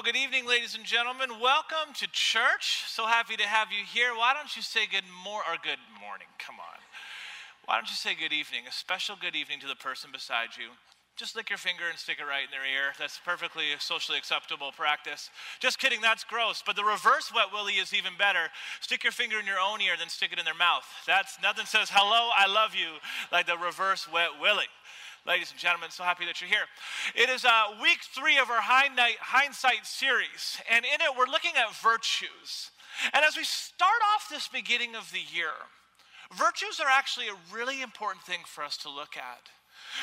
Well, good evening, ladies and gentlemen. Welcome to church. So happy to have you here. Why don't you say good more or good morning? Come on. Why don't you say good evening? A special good evening to the person beside you. Just lick your finger and stick it right in their ear. That's perfectly socially acceptable practice. Just kidding, that's gross. But the reverse wet willy is even better. Stick your finger in your own ear, then stick it in their mouth. That's nothing says hello, I love you, like the reverse wet willy. Ladies and gentlemen, so happy that you're here. It is uh, week three of our hindsight series, and in it we're looking at virtues. And as we start off this beginning of the year, virtues are actually a really important thing for us to look at.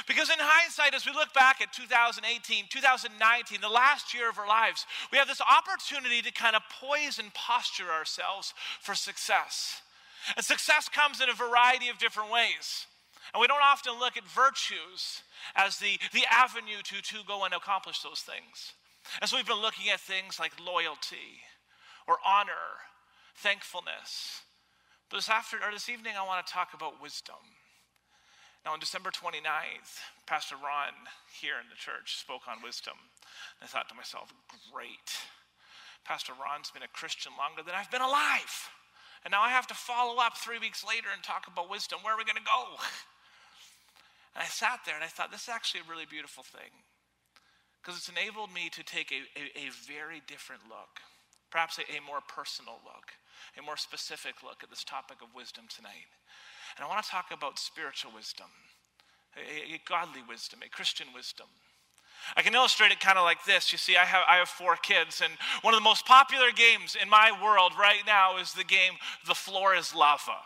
Because in hindsight, as we look back at 2018, 2019, the last year of our lives, we have this opportunity to kind of poise and posture ourselves for success. And success comes in a variety of different ways. And we don't often look at virtues as the, the avenue to, to go and accomplish those things. And so we've been looking at things like loyalty or honor, thankfulness. But this, after, or this evening, I want to talk about wisdom. Now, on December 29th, Pastor Ron here in the church spoke on wisdom. And I thought to myself, great. Pastor Ron's been a Christian longer than I've been alive. And now I have to follow up three weeks later and talk about wisdom. Where are we going to go? And I sat there and I thought, this is actually a really beautiful thing because it's enabled me to take a, a, a very different look, perhaps a, a, more personal look, a more specific look at this topic of wisdom tonight. And I want to talk about spiritual wisdom, a, a godly wisdom, a Christian wisdom. I can illustrate it kind of like this. You see, I have, I have four kids, and one of the most popular games in my world right now is the game The Floor is Lava.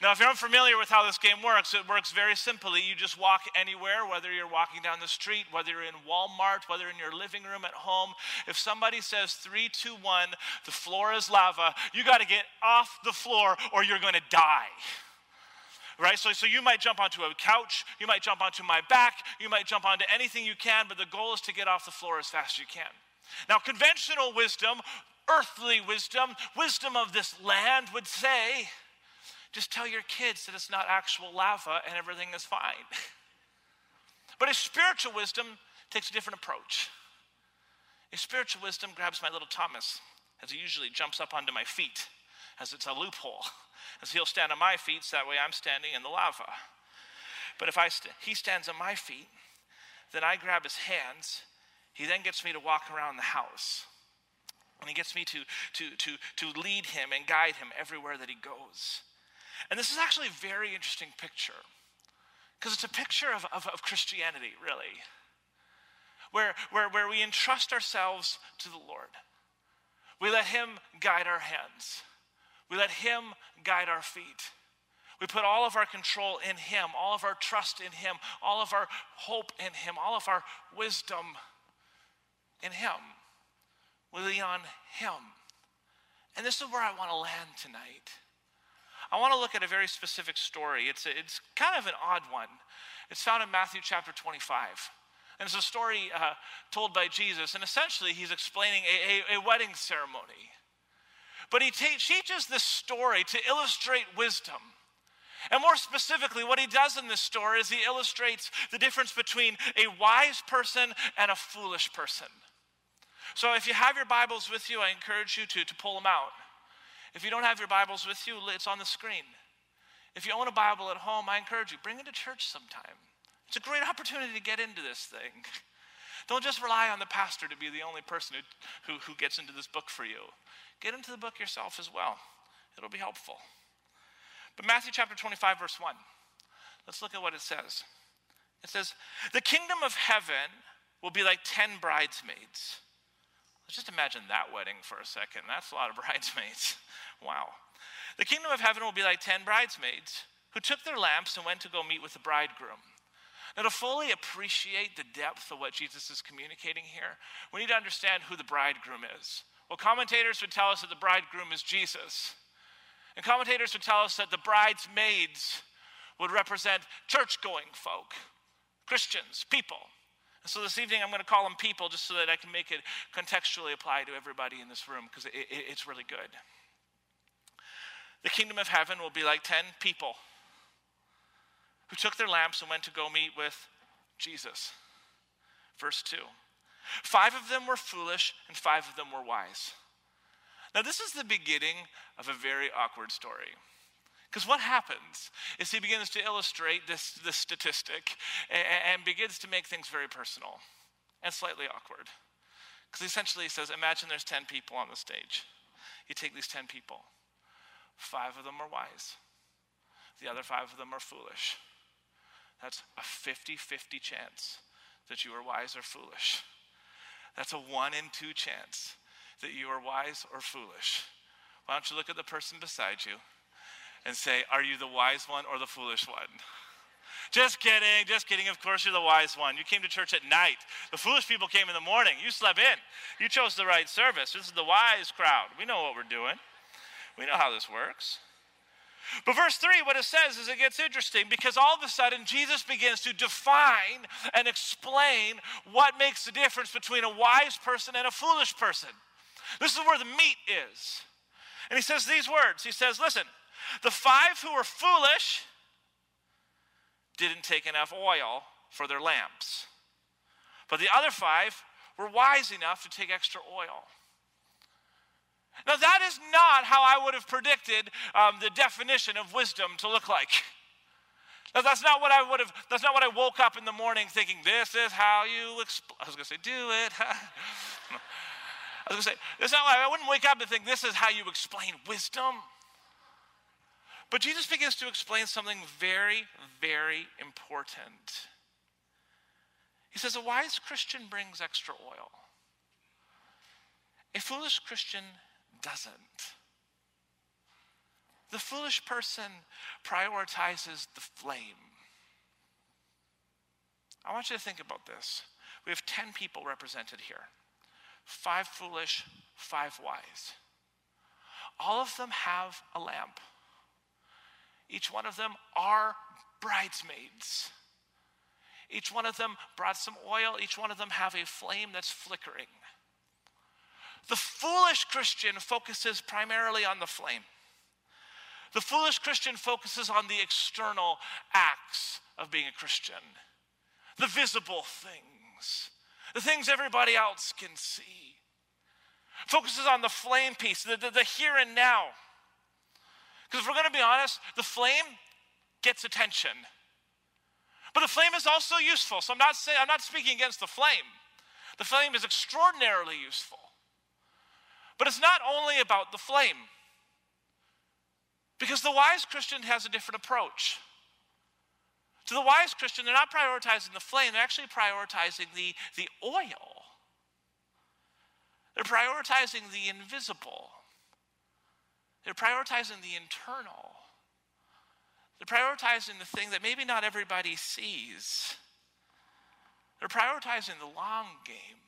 Now, if you're unfamiliar with how this game works, it works very simply. You just walk anywhere, whether you're walking down the street, whether you're in Walmart, whether in your living room at home. If somebody says three, two, one, the floor is lava, you got to get off the floor or you're going to die. Right? So, so you might jump onto a couch, you might jump onto my back, you might jump onto anything you can, but the goal is to get off the floor as fast as you can. Now, conventional wisdom, earthly wisdom, wisdom of this land would say, just tell your kids that it's not actual lava and everything is fine. but a spiritual wisdom takes a different approach. A spiritual wisdom grabs my little Thomas as he usually jumps up onto my feet, as it's a loophole. As he'll stand on my feet, so that way I'm standing in the lava. But if I st- he stands on my feet, then I grab his hands. He then gets me to walk around the house. And he gets me to, to, to, to lead him and guide him everywhere that he goes. And this is actually a very interesting picture because it's a picture of, of, of, Christianity, really, where, where, where we entrust ourselves to the Lord. We let Him guide our hands, we let Him guide our feet. We put all of our control in Him, all of our trust in Him, all of our hope in Him, all of our wisdom in Him. We lean on Him. And this is where I want to land tonight. I want to look at a very specific story. It's, it's kind of an odd one. It's found in Matthew chapter 25. And it's a story uh, told by Jesus. And essentially, he's explaining a, a, a wedding ceremony. But he te- teaches this story to illustrate wisdom. And more specifically, what he does in this story is he illustrates the difference between a wise person and a foolish person. So if you have your Bibles with you, I encourage you to, to pull them out. If you don't have your Bibles with you, it's on the screen. If you own a Bible at home, I encourage you, bring it to church sometime. It's a great opportunity to get into this thing. Don't just rely on the pastor to be the only person who, who, who gets into this book for you. Get into the book yourself as well, it'll be helpful. But Matthew chapter 25, verse 1, let's look at what it says. It says, The kingdom of heaven will be like ten bridesmaids Let's just imagine that wedding for a second. That's a lot of bridesmaids. Wow. The kingdom of heaven will be like 10 bridesmaids who took their lamps and went to go meet with the bridegroom. Now, to fully appreciate the depth of what Jesus is communicating here, we need to understand who the bridegroom is. Well, commentators would tell us that the bridegroom is Jesus. And commentators would tell us that the bridesmaids would represent church going folk, Christians, people. So this evening, I'm going to call them people just so that I can make it contextually apply to everybody in this room because it, it, it's really good. The kingdom of heaven will be like 10 people who took their lamps and went to go meet with Jesus. Verse 2. Five of them were foolish, and five of them were wise. Now, this is the beginning of a very awkward story. Because what happens is he begins to illustrate this, this statistic and, and begins to make things very personal and slightly awkward. Because essentially he says, Imagine there's 10 people on the stage. You take these 10 people, five of them are wise, the other five of them are foolish. That's a 50 50 chance that you are wise or foolish. That's a one in two chance that you are wise or foolish. Why don't you look at the person beside you and say, Are you the wise one or the foolish one? Just kidding, just kidding. Of course, you're the wise one. You came to church at night. The foolish people came in the morning. You slept in. You chose the right service. This is the wise crowd. We know what we're doing, we know how this works. But verse 3, what it says is it gets interesting because all of a sudden Jesus begins to define and explain what makes the difference between a wise person and a foolish person. This is where the meat is. And he says these words He says, Listen, the five who were foolish didn't take enough oil for their lamps, but the other five were wise enough to take extra oil. Now, that is not how I would have predicted um, the definition of wisdom to look like. Now, that's not what I would have, that's not what I woke up in the morning thinking, this is how you explain. I was going to say, do it. I was going to say, that's not I wouldn't wake up and think, this is how you explain wisdom. But Jesus begins to explain something very, very important. He says, a wise Christian brings extra oil. A foolish Christian doesn't. The foolish person prioritizes the flame. I want you to think about this. We have 10 people represented here five foolish, five wise. All of them have a lamp. Each one of them are bridesmaids. Each one of them brought some oil. Each one of them have a flame that's flickering. The foolish Christian focuses primarily on the flame. The foolish Christian focuses on the external acts of being a Christian, the visible things, the things everybody else can see. Focuses on the flame piece, the, the, the here and now. Because if we're going to be honest, the flame gets attention. But the flame is also useful. So I'm not saying I'm not speaking against the flame. The flame is extraordinarily useful. But it's not only about the flame. Because the wise Christian has a different approach. To the wise Christian, they're not prioritizing the flame, they're actually prioritizing the, the oil. They're prioritizing the invisible. They're prioritizing the internal. They're prioritizing the thing that maybe not everybody sees. They're prioritizing the long game.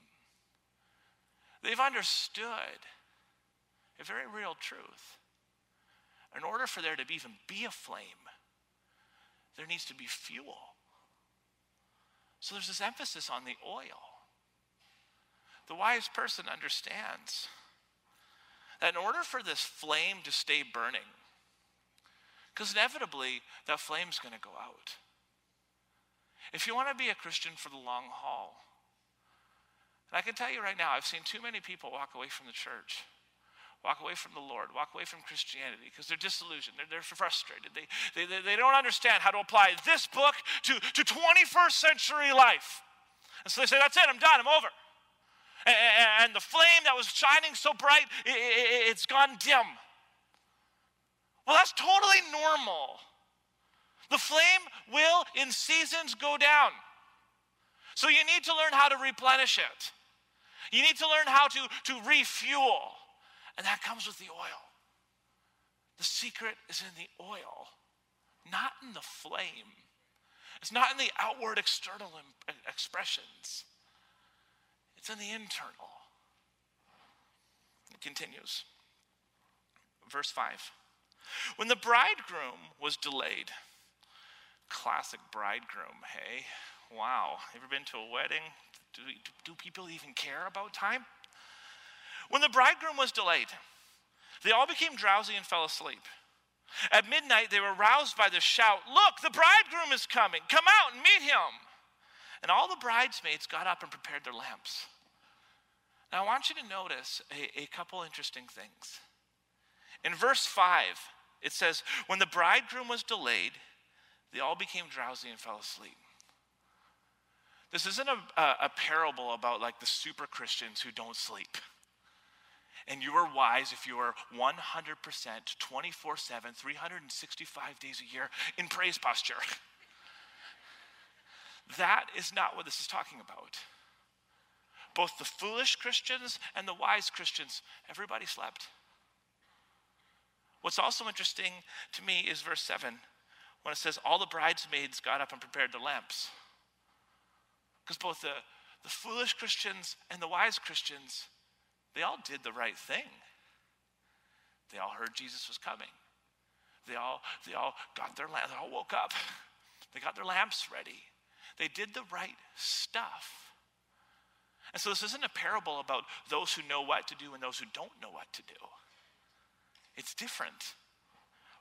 They've understood a very real truth. In order for there to even be a flame, there needs to be fuel. So there's this emphasis on the oil. The wise person understands in order for this flame to stay burning, because inevitably that flame's going to go out. If you want to be a Christian for the long haul, and I can tell you right now, I've seen too many people walk away from the church walk away from the Lord, walk away from Christianity because they're disillusioned, they're, they're frustrated. They, they, they don't understand how to apply this book to, to 21st century life. And so they say, That's it, I'm done, I'm over. And, the flame that was shining so bright, it, it, it's gone dim. Well, that's totally normal. The flame will, in seasons, go down. So you need to learn how to replenish it. You need to learn how to, to refuel. And that comes with the oil. The secret is in the oil, not in the flame. It's not in the outward external expressions, it's in the internal. It continues. Verse 5. When the bridegroom was delayed, classic bridegroom, hey? Wow. Ever been to a wedding? Do, do people even care about time? When the bridegroom was delayed, they all became drowsy and fell asleep. At midnight, they were roused by the shout Look, the bridegroom is coming! Come out and meet him! And all the bridesmaids got up and prepared their lamps. Now, I want you to notice a, a couple interesting things. In verse 5, it says, When the bridegroom was delayed, they all became drowsy and fell asleep. This isn't a, a, a parable about like the super Christians who don't sleep. And you are wise if you are 100%, 24 7, 365 days a year in praise posture. That is not what this is talking about. Both the foolish Christians and the wise Christians, everybody slept. What's also interesting to me is verse 7 when it says, All the bridesmaids got up and prepared the lamps. Because both the, the foolish Christians and the wise Christians, they all did the right thing. They all heard Jesus was coming. They all, they all got their lamps, they all woke up. They got their lamps ready. They did the right stuff. And so this isn't a parable about those who know what to do and those who don't know what to do. It's different.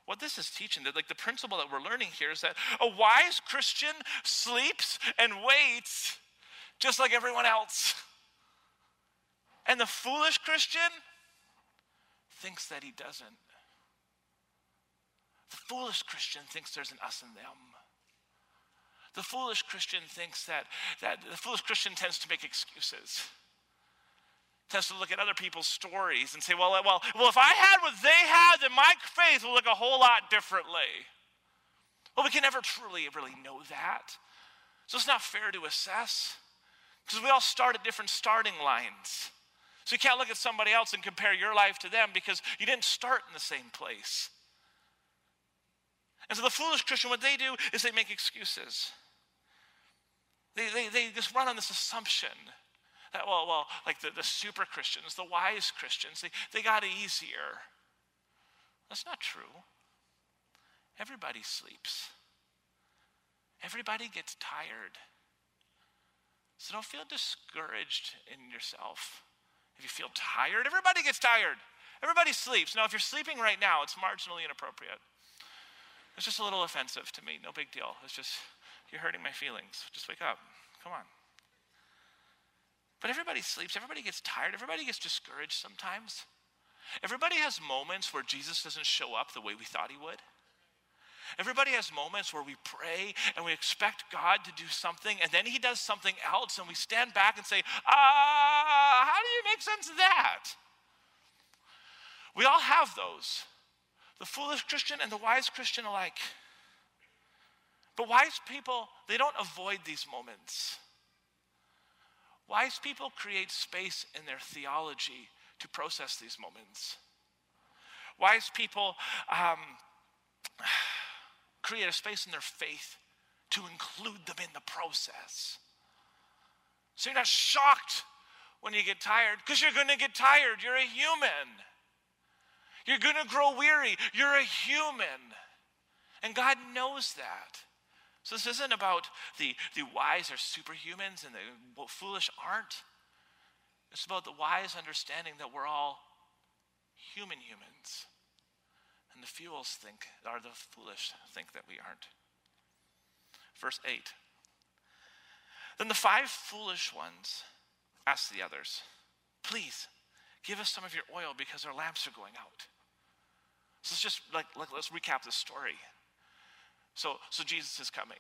What this is teaching, that like the principle that we're learning here is that a wise Christian sleeps and waits just like everyone else. And the foolish Christian thinks that he doesn't. The foolish Christian thinks there's an us and them. The foolish Christian thinks that, that the foolish Christian tends to make excuses. Tends to look at other people's stories and say, well, well, well, if I had what they had, then my faith will look a whole lot differently. Well, we can never truly really know that. So it's not fair to assess because we all start at different starting lines. So you can't look at somebody else and compare your life to them because you didn't start in the same place. And so the foolish Christian, what they do is they make excuses. They, they, they just run on this assumption that, well, well like the, the super Christians, the wise Christians, they, they got it easier. That's not true. Everybody sleeps, everybody gets tired. So don't feel discouraged in yourself. If you feel tired, everybody gets tired. Everybody sleeps. Now, if you're sleeping right now, it's marginally inappropriate. It's just a little offensive to me. No big deal. It's just you're hurting my feelings. Just wake up. Come on. But everybody sleeps. Everybody gets tired. Everybody gets discouraged sometimes. Everybody has moments where Jesus doesn't show up the way we thought he would. Everybody has moments where we pray and we expect God to do something, and then He does something else, and we stand back and say, Ah, how do you make sense of that? We all have those the foolish Christian and the wise Christian alike. But wise people, they don't avoid these moments. Wise people create space in their theology to process these moments. Wise people um, create a space in their faith to include them in the process. So you're not shocked when you get tired, because you're going to get tired. You're a human. You're going to grow weary. You're a human. And God knows that. So this isn't about the, the wise are superhumans and the foolish aren't. It's about the wise understanding that we're all human humans. And the fools think, are the foolish think that we aren't. Verse 8. Then the five foolish ones asked the others, Please, give us some of your oil because our lamps are going out. So let's just like, like let's recap this story. So, so Jesus is coming.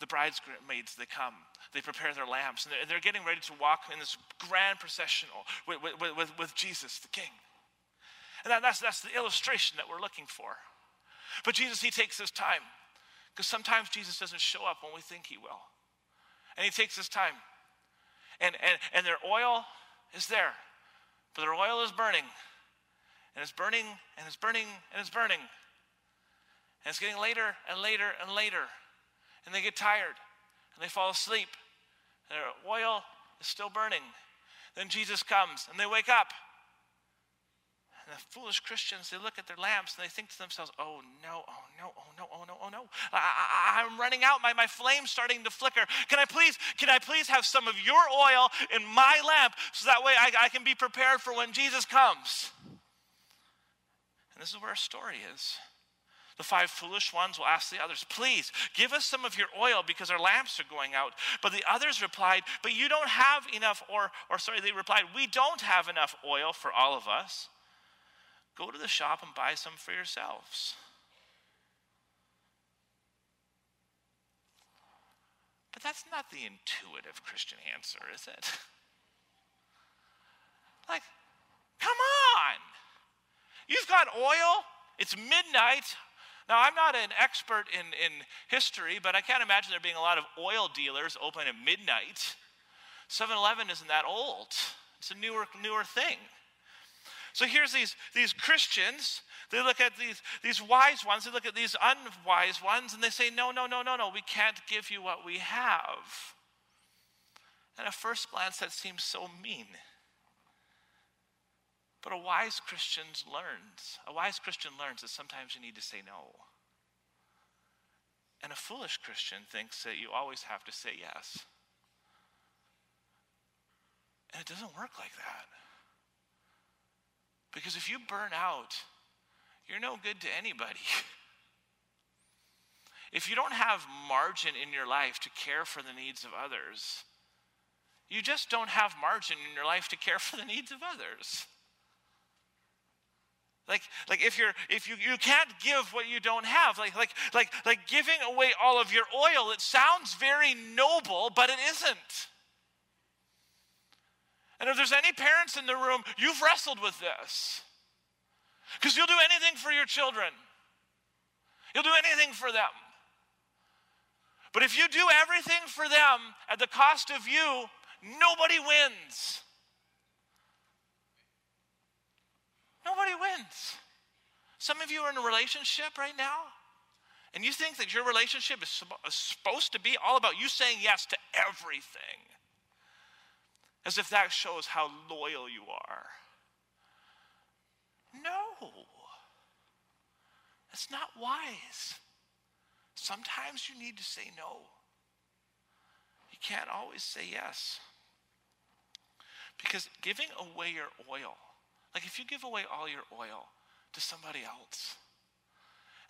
The bridesmaids, they come. They prepare their lamps, and they're, they're getting ready to walk in this grand processional with, with, with, with Jesus, the King. And that, that's, that's the illustration that we're looking for. But Jesus, he takes his time, because sometimes Jesus doesn't show up when we think he will. And he takes his time. And, and, and their oil is there, but their oil is burning. And it's burning, and it's burning, and it's burning. And it's getting later and later and later. And they get tired and they fall asleep. And their oil is still burning. Then Jesus comes and they wake up. And the foolish Christians, they look at their lamps and they think to themselves, oh no, oh no, oh no, oh no, oh no. I, am running out. My, my flame's starting to flicker. Can I please, can I please have some of your oil in my lamp so that way I, I can be prepared for when Jesus comes? And this is where our story is. The five foolish ones will ask the others, Please give us some of your oil because our lamps are going out. But the others replied, But you don't have enough, or, or sorry, they replied, We don't have enough oil for all of us. Go to the shop and buy some for yourselves. But that's not the intuitive Christian answer, is it? like, come on. You've got oil, it's midnight. Now, I'm not an expert in, in history, but I can't imagine there being a lot of oil dealers open at midnight. 7 Eleven isn't that old, it's a newer, newer thing. So here's these, these Christians. They look at these, these wise ones, they look at these unwise ones, and they say, No, no, no, no, no, we can't give you what we have. And at first glance, that seems so mean. But a wise Christian learns, a wise Christian learns that sometimes you need to say no. And a foolish Christian thinks that you always have to say yes. And it doesn't work like that. Because if you burn out, you're no good to anybody. if you don't have margin in your life to care for the needs of others, you just don't have margin in your life to care for the needs of others. Like, like if you're if you, you can't give what you don't have, like like like like giving away all of your oil, it sounds very noble, but it isn't. And if there's any parents in the room, you've wrestled with this. Because you'll do anything for your children, you'll do anything for them. But if you do everything for them at the cost of you, nobody wins. Nobody wins. Some of you are in a relationship right now, and you think that your relationship is supposed to be all about you saying yes to everything as if that shows how loyal you are. No, that's not wise. Sometimes you need to say no. You can't always say yes. Because giving away your oil, like if you give away all your oil to somebody else,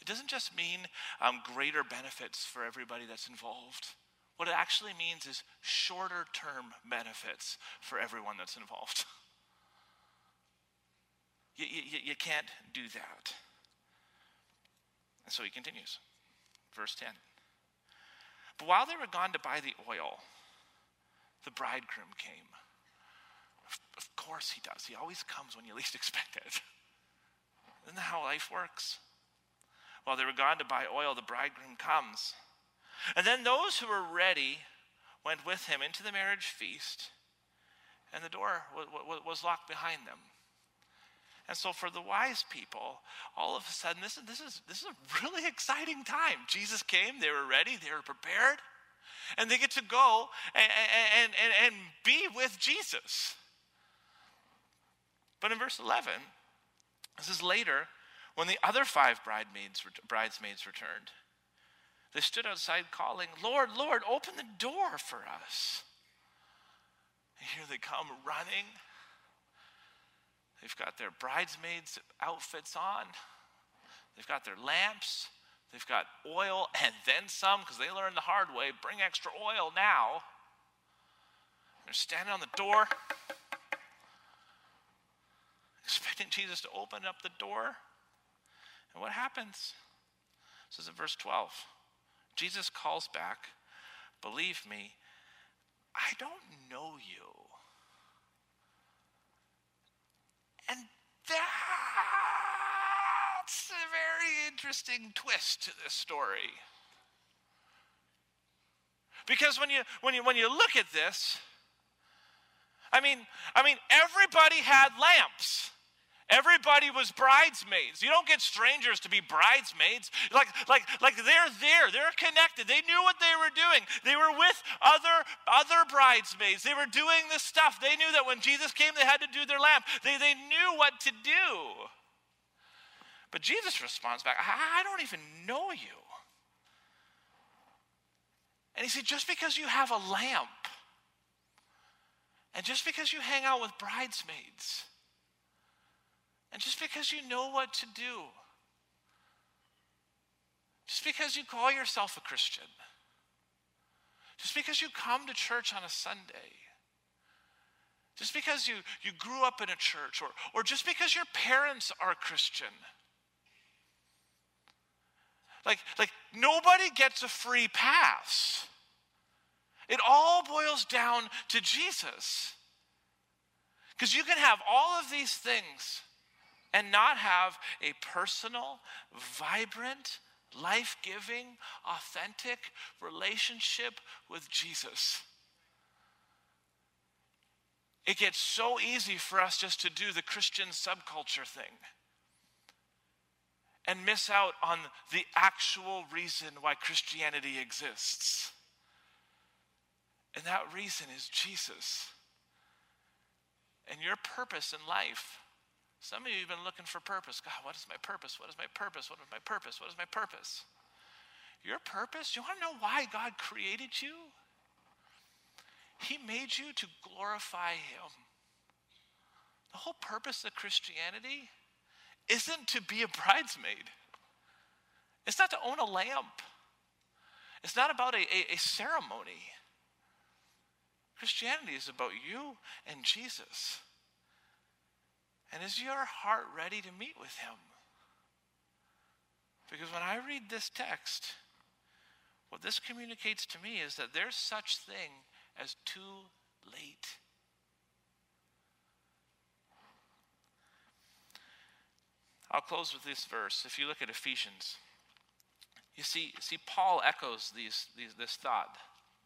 it doesn't just mean um, greater benefits for everybody that's involved. What it actually means is shorter term benefits for everyone that's involved. you, you, you can't do that. And so he continues. Verse 10. But while they were gone to buy the oil, the bridegroom came. Of course he does. He always comes when you least expect it. Isn't that how life works? While they were gone to buy oil, the bridegroom comes. And then those who were ready went with him into the marriage feast, and the door was locked behind them. And so, for the wise people, all of a sudden, this, is, this, is, this is a really exciting time. Jesus came, they were ready, they were prepared, and they get to go and, and, and, and be with Jesus. But in verse 11, this is later, when the other five bridesmaids, bridesmaids returned. They stood outside calling, Lord, Lord, open the door for us. And here they come running. They've got their bridesmaids' outfits on, they've got their lamps, they've got oil, and then some, because they learned the hard way bring extra oil now. They're standing on the door, expecting Jesus to open up the door. And what happens? Says in verse 12 Jesus calls back, Believe me, I don't know you. And that's a very interesting twist to this story. Because when you when you when you look at this, I mean, I mean everybody had lamps. Everybody was bridesmaids. You don't get strangers to be bridesmaids. Like, like, like they're there. They're connected. They knew what they were doing. They were with other, other bridesmaids. They were doing this stuff. They knew that when Jesus came, they had to do their lamp. They, they knew what to do. But Jesus responds back, I, don't even know you. And he said, just because you have a lamp, and just because you hang out with bridesmaids, and just because you know what to do Just because you call yourself a Christian, just because you come to church on a Sunday, just because you, you grew up in a church, or, or just because your parents are Christian. Like, like nobody gets a free pass. It all boils down to Jesus. Because you can have all of these things and not have a personal, vibrant, life giving, authentic relationship with Jesus. It gets so easy for us just to do the Christian subculture thing and miss out on the actual reason why Christianity exists. And that reason is Jesus. And your purpose in life. Some of you have been looking for purpose. God, what is my purpose? What is my purpose? What is my purpose? What is my purpose? Your purpose? You want to know why God created you? He made you to glorify Him. The whole purpose of Christianity isn't to be a bridesmaid, it's not to own a lamp, it's not about a, a, a ceremony. Christianity is about you and Jesus. And is your heart ready to meet with Him? Because when I read this text, what this communicates to me is that there's such thing as too late. I'll close with this verse. If you look at Ephesians, you see, see Paul echoes these, these, this thought,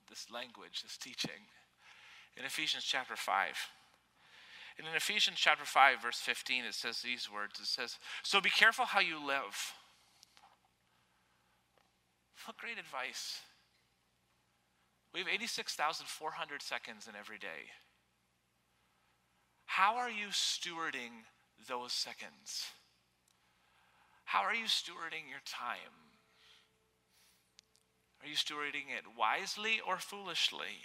this language, this teaching in Ephesians chapter 5. And in Ephesians chapter 5, verse 15, it says these words It says, So be careful how you live. What great advice. We have 86,400 seconds in every day. How are you stewarding those seconds? How are you stewarding your time? Are you stewarding it wisely or foolishly?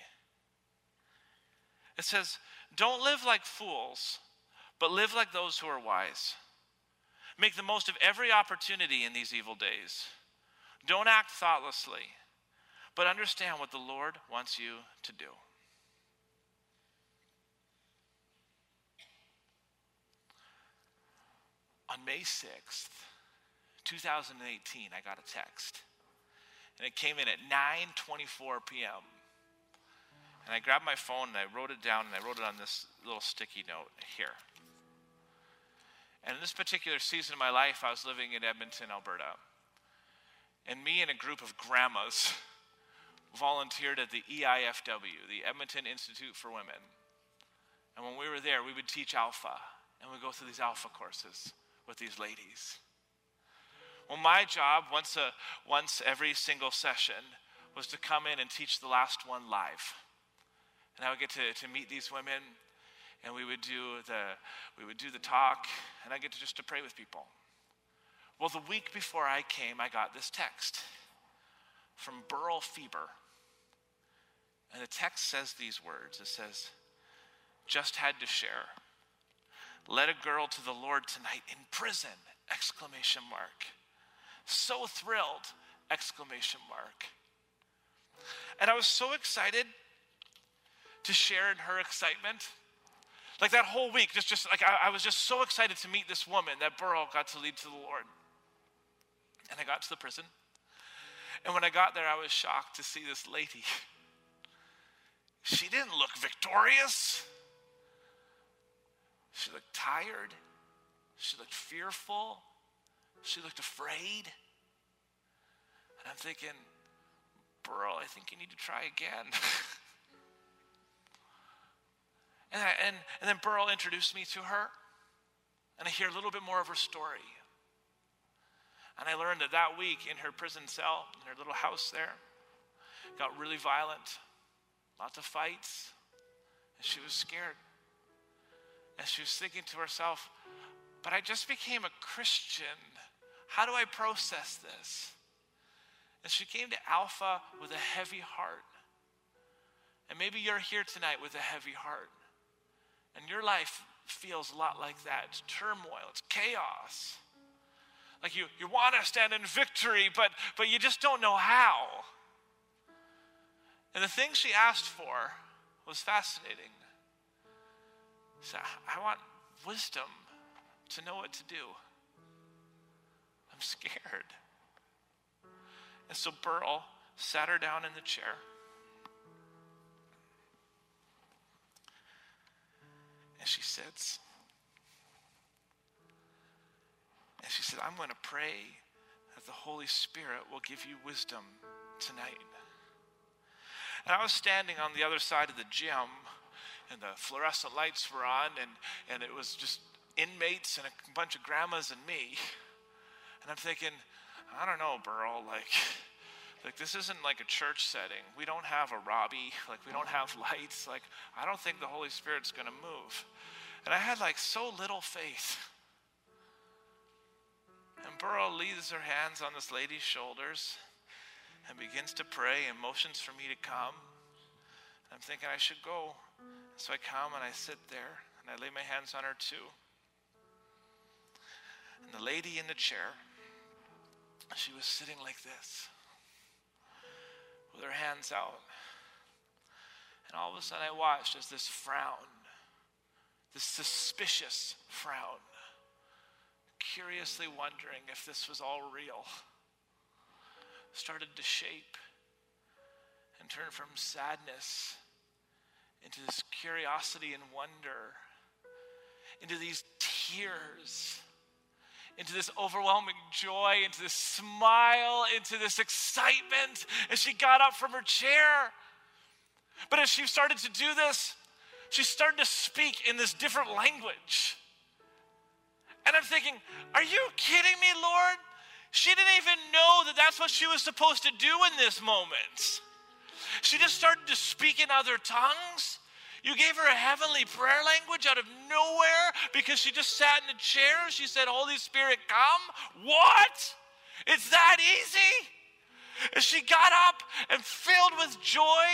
It says, Don't live like fools, but live like those who are wise. Make the most of every opportunity in these evil days. Don't act thoughtlessly, but understand what the Lord wants you to do. On May 6th, 2018, I got a text. And it came in at 9:24 p.m. And I grabbed my phone and I wrote it down and I wrote it on this little sticky note here. And in this particular season of my life, I was living in Edmonton, Alberta. And me and a group of grandmas volunteered at the EIFW, the Edmonton Institute for Women. And when we were there, we would teach Alpha, and we'd go through these Alpha courses with these ladies. Well, my job, once, a, once every single session, was to come in and teach the last one live. And I would get to, to meet these women, and we would do the we would do the talk, and I get to just to pray with people. Well, the week before I came, I got this text from Burl Feber. And the text says these words. It says, just had to share. Led a girl to the Lord tonight in prison, exclamation mark. So thrilled, exclamation mark. And I was so excited to share in her excitement. Like that whole week, just, just like I, I was just so excited to meet this woman that Burl got to lead to the Lord. And I got to the prison. And when I got there, I was shocked to see this lady. She didn't look victorious. She looked tired. She looked fearful. She looked afraid. And I'm thinking, Burl, I think you need to try again. And, I, and, and then Burl introduced me to her, and I hear a little bit more of her story. And I learned that that week in her prison cell, in her little house there, got really violent, lots of fights, and she was scared. And she was thinking to herself, but I just became a Christian. How do I process this? And she came to Alpha with a heavy heart. And maybe you're here tonight with a heavy heart. And your life feels a lot like that. It's turmoil, it's chaos. Like you, you want to stand in victory, but, but you just don't know how. And the thing she asked for was fascinating. Said, I want wisdom to know what to do. I'm scared. And so Burl sat her down in the chair. She sits. And she said, I'm going to pray that the Holy Spirit will give you wisdom tonight. And I was standing on the other side of the gym, and the fluorescent lights were on, and, and it was just inmates and a bunch of grandmas and me. And I'm thinking, I don't know, Burl, like, like this isn't like a church setting. We don't have a Robbie, like we don't have lights. Like I don't think the Holy Spirit's going to move. And I had like so little faith. And Burl leaves her hands on this lady's shoulders and begins to pray and motions for me to come. And I'm thinking I should go. So I come and I sit there and I lay my hands on her too. And the lady in the chair, she was sitting like this with her hands out. And all of a sudden I watched as this frown, this suspicious frown, curiously wondering if this was all real, started to shape and turn from sadness into this curiosity and wonder, into these tears, into this overwhelming joy, into this smile, into this excitement as she got up from her chair. But as she started to do this, she started to speak in this different language. And I'm thinking, are you kidding me, Lord? She didn't even know that that's what she was supposed to do in this moment. She just started to speak in other tongues. You gave her a heavenly prayer language out of nowhere because she just sat in a chair. She said, Holy Spirit, come. What? It's that easy? And she got up and filled with joy,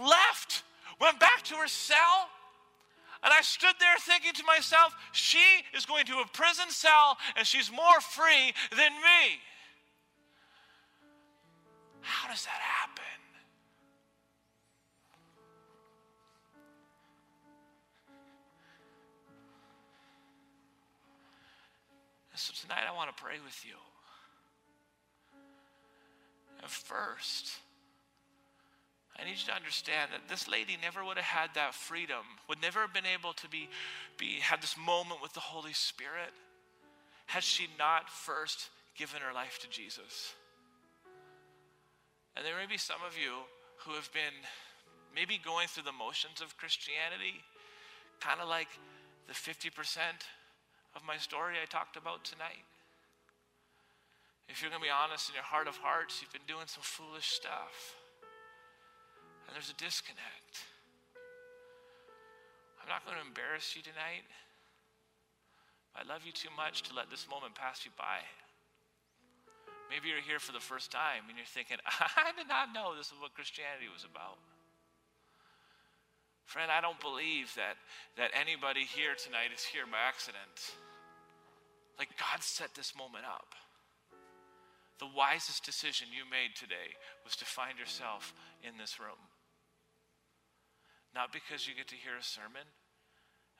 left, went back to her cell, and I stood there thinking to myself, she is going to a prison cell and she's more free than me. How does that happen? So tonight I want to pray with you. And first, I need you to understand that this lady never would have had that freedom, would never have been able to be, be have this moment with the Holy Spirit had she not first given her life to Jesus. And there may be some of you who have been maybe going through the motions of Christianity, kind of like the 50% of my story I talked about tonight. If you're going to be honest in your heart of hearts, you've been doing some foolish stuff and there's a disconnect. I'm not going to embarrass you tonight. I love you too much to let this moment pass you by. Maybe you're here for the first time and you're thinking, I did not know this is what Christianity was about. Friend, I don't believe that, that anybody here tonight is here by accident. Like God set this moment up. The wisest decision you made today was to find yourself in this room. Not because you get to hear a sermon,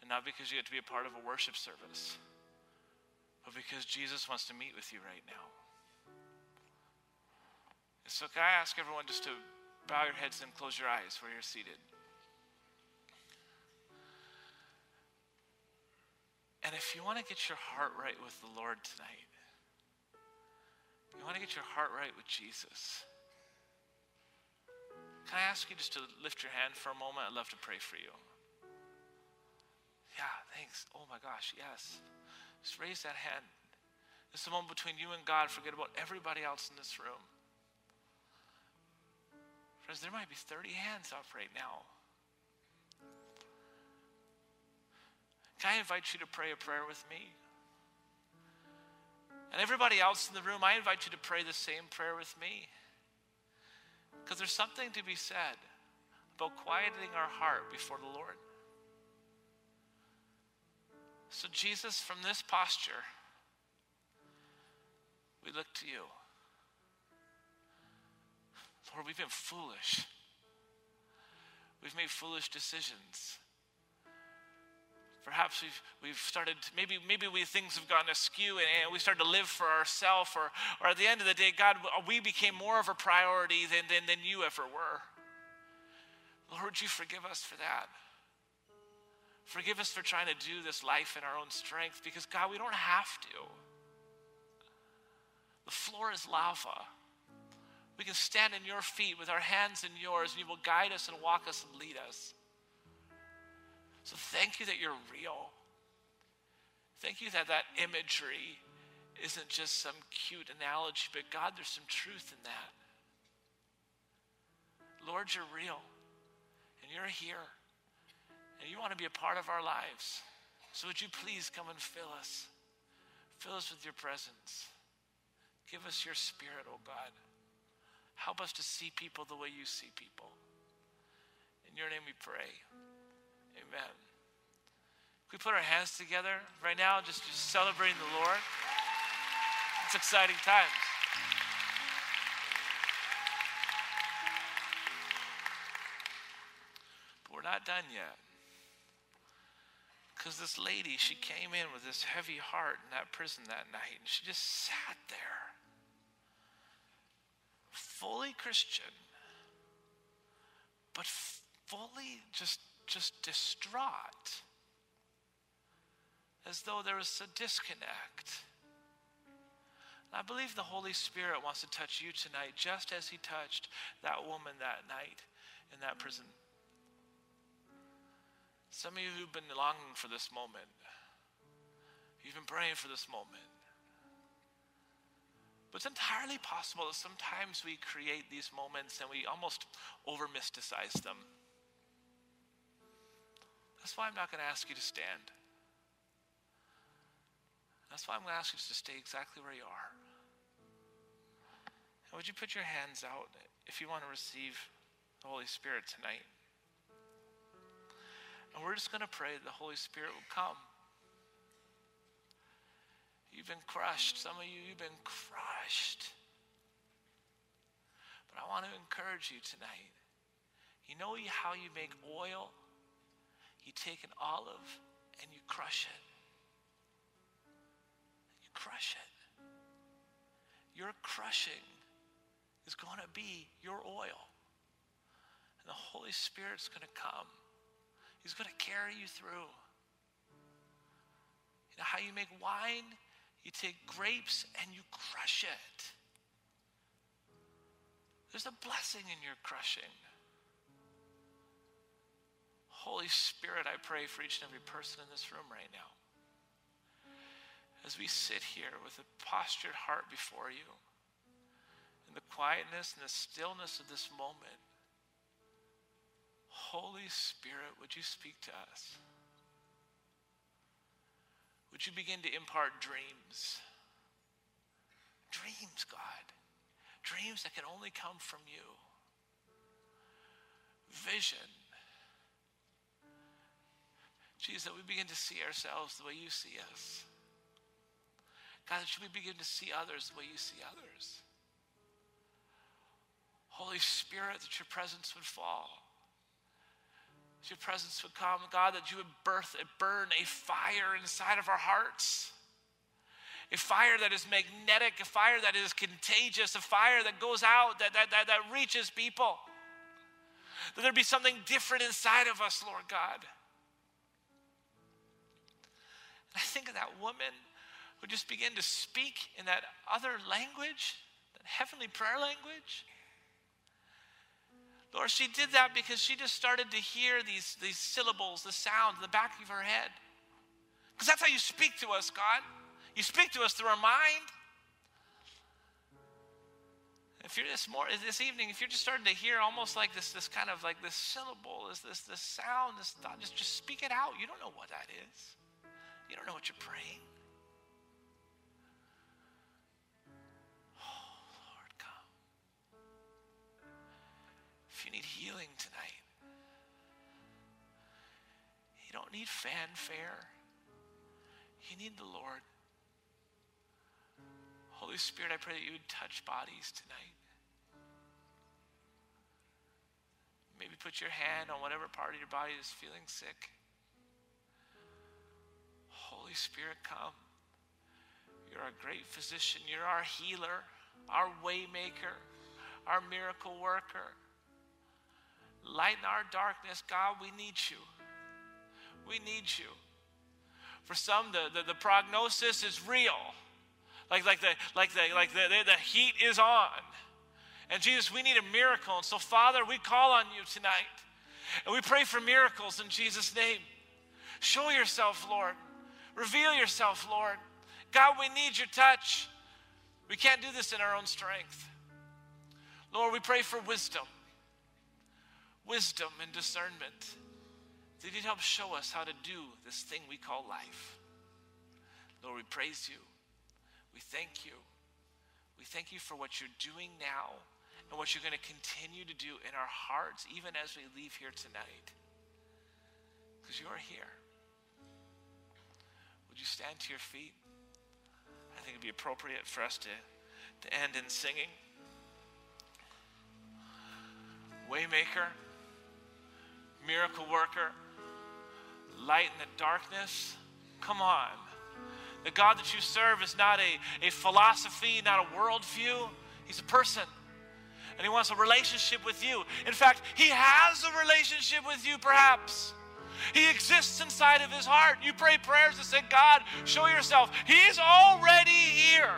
and not because you get to be a part of a worship service, but because Jesus wants to meet with you right now. So, can I ask everyone just to bow your heads and close your eyes where you're seated? And if you want to get your heart right with the Lord tonight, you want to get your heart right with Jesus. Can I ask you just to lift your hand for a moment? I'd love to pray for you. Yeah, thanks. Oh my gosh, yes. Just raise that hand. Is a moment between you and God. Forget about everybody else in this room. Friends, there might be 30 hands up right now. Can I invite you to pray a prayer with me? And everybody else in the room, I invite you to pray the same prayer with me. Because there's something to be said about quieting our heart before the Lord. So, Jesus, from this posture, we look to you. Lord, we've been foolish. We've made foolish decisions. Perhaps we've, we've started, maybe, maybe we, things have gone askew and, and we started to live for ourselves, or, or at the end of the day, God, we became more of a priority than, than, than you ever were. Lord, you forgive us for that. Forgive us for trying to do this life in our own strength because, God, we don't have to. The floor is lava. We can stand in your feet with our hands in yours, and you will guide us and walk us and lead us. So thank you that you're real. Thank you that that imagery isn't just some cute analogy, but God, there's some truth in that. Lord, you're real, and you're here, and you want to be a part of our lives. So would you please come and fill us? Fill us with your presence. Give us your spirit, oh God. Help us to see people the way you see people. In your name we pray. Amen. Can we put our hands together right now, just, just celebrating the Lord? It's exciting times. But we're not done yet. Because this lady, she came in with this heavy heart in that prison that night, and she just sat there, fully Christian, but fully just just distraught, as though there was a disconnect. I believe the Holy Spirit wants to touch you tonight, just as He touched that woman that night in that prison. Some of you who've been longing for this moment, you've been praying for this moment. But it's entirely possible that sometimes we create these moments and we almost over mysticize them. That's why I'm not going to ask you to stand. That's why I'm going to ask you to stay exactly where you are. And would you put your hands out if you want to receive the Holy Spirit tonight? And we're just going to pray that the Holy Spirit will come. You've been crushed. Some of you, you've been crushed. But I want to encourage you tonight. You know how you make oil? You take an olive and you crush it. You crush it. Your crushing is going to be your oil. And the Holy Spirit's going to come. He's going to carry you through. You know how you make wine? You take grapes and you crush it. There's a blessing in your crushing. Holy Spirit, I pray for each and every person in this room right now. As we sit here with a postured heart before you, in the quietness and the stillness of this moment, Holy Spirit, would you speak to us? Would you begin to impart dreams? Dreams, God. Dreams that can only come from you. Vision Jesus, that we begin to see ourselves the way you see us. God, that we begin to see others the way you see others. Holy Spirit, that your presence would fall. That your presence would come. God, that you would birth burn a fire inside of our hearts. A fire that is magnetic, a fire that is contagious, a fire that goes out, that, that, that, that reaches people. That there be something different inside of us, Lord God. I think of that woman who just began to speak in that other language, that heavenly prayer language. Lord, she did that because she just started to hear these, these syllables, the sound in the back of her head. Because that's how you speak to us, God. You speak to us through our mind. If you're this more this evening, if you're just starting to hear almost like this, this kind of like this syllable, this this this sound, this thought, just just speak it out. You don't know what that is. You don't know what you're praying. Oh, Lord, come. If you need healing tonight, you don't need fanfare. You need the Lord. Holy Spirit, I pray that you would touch bodies tonight. Maybe put your hand on whatever part of your body is feeling sick. Holy Spirit, come. You're a great physician. You're our healer, our waymaker, our miracle worker. Lighten our darkness, God. We need you. We need you. For some, the, the, the prognosis is real. Like, like, the, like, the, like the, the, the heat is on. And Jesus, we need a miracle. And so, Father, we call on you tonight. And we pray for miracles in Jesus' name. Show yourself, Lord. Reveal yourself, Lord. God, we need your touch. We can't do this in our own strength. Lord, we pray for wisdom, wisdom and discernment. That you'd help show us how to do this thing we call life. Lord, we praise you. We thank you. We thank you for what you're doing now and what you're going to continue to do in our hearts, even as we leave here tonight. Because you're here. Would you stand to your feet? I think it'd be appropriate for us to, to end in singing. Waymaker, miracle worker, light in the darkness. Come on. The God that you serve is not a, a philosophy, not a worldview. He's a person. And He wants a relationship with you. In fact, He has a relationship with you, perhaps. He exists inside of His heart. You pray prayers and say, God, show yourself. He's already here.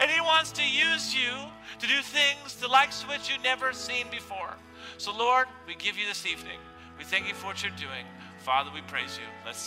And He wants to use you to do things, the likes of which you've never seen before. So, Lord, we give you this evening. We thank you for what you're doing. Father, we praise you. Let's